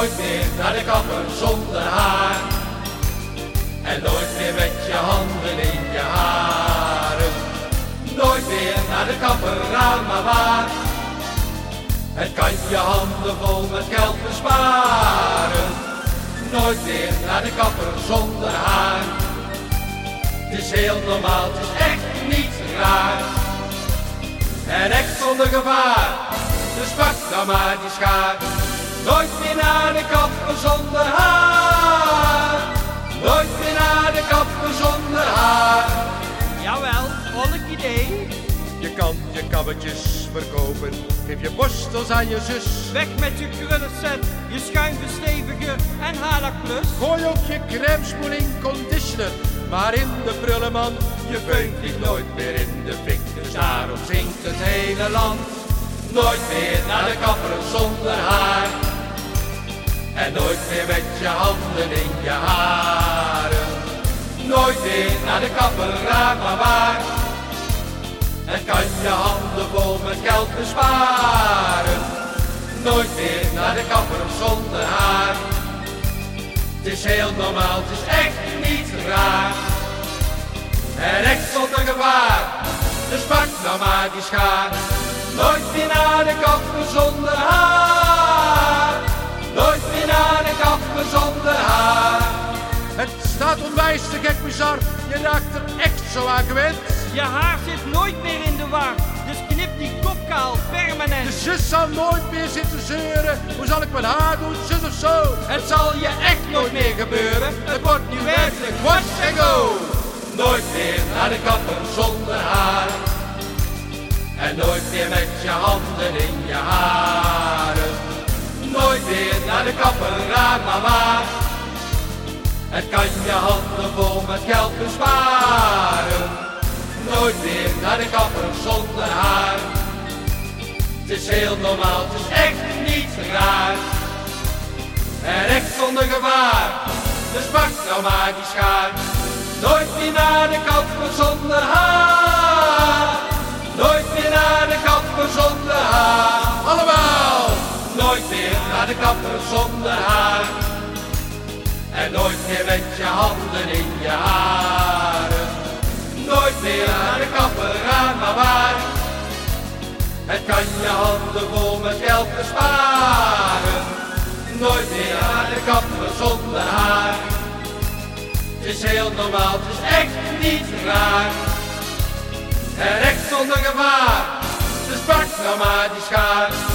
naar de kapper zonder haar. En nooit meer met je handen in je haren. Nooit meer naar de kapper gaan, maar waar. Het kan je handen vol met geld besparen. Nooit meer naar de kapper zonder haar. Het is heel normaal, het is echt niet raar. En echt zonder gevaar, dus pak dan maar die schaar. Nooit meer zonder haar. Nooit meer naar de kapper zonder haar. Jawel, volk idee. Je kan je kabbetjes verkopen, geef je borstels aan je zus. Weg met je krullenset, je schuimversteviger en Hala Plus. Gooi ook je crème spoeling conditioner, maar in de prullenman. Je veun vliegt nooit meer in de fik, dus daarom zingt het hele land. Nooit meer naar de kapper zonder haar. En nooit meer met je handen in je haren. Nooit meer naar de kapper, raar maar waar. En kan je handen vol met geld besparen. Nooit meer naar de kapper zonder haar. Het is heel normaal, het is echt niet raar. En echt zonder gevaar, dus pak nou maar die schaar. Nooit meer naar de kapper zonder haar. Staat onwijs te gek bizar, je raakt er echt zo aan gewend. Je haar zit nooit meer in de war, dus knip die kop kaal permanent. De zus zal nooit meer zitten zeuren, hoe zal ik mijn haar doen, zus of zo? Het zal je echt nooit meer gebeuren, het wordt nu werkelijk wash and go. Nooit meer naar de kapper zonder haar. En nooit meer met je handen in je haren. Nooit meer naar de kapper, raar maar waar. Het kan je handen vol met geld besparen. Nooit meer naar de kapper zonder haar. Het is heel normaal, het is echt niet raar. En echt zonder gevaar, dus pak nou maar die schaar. Nooit meer naar de kapper zonder haar. Nooit meer naar de kapper zonder haar. Allemaal! Nooit meer naar de kapper zonder haar. En nooit meer met je handen in je haren. Nooit meer naar de kapper, raar maar waar. Het kan je handen vol met geld besparen. Nooit meer naar de kapper zonder haar. Het is heel normaal, het is echt niet raar. En echt zonder gevaar, dus pak nou maar die schaar.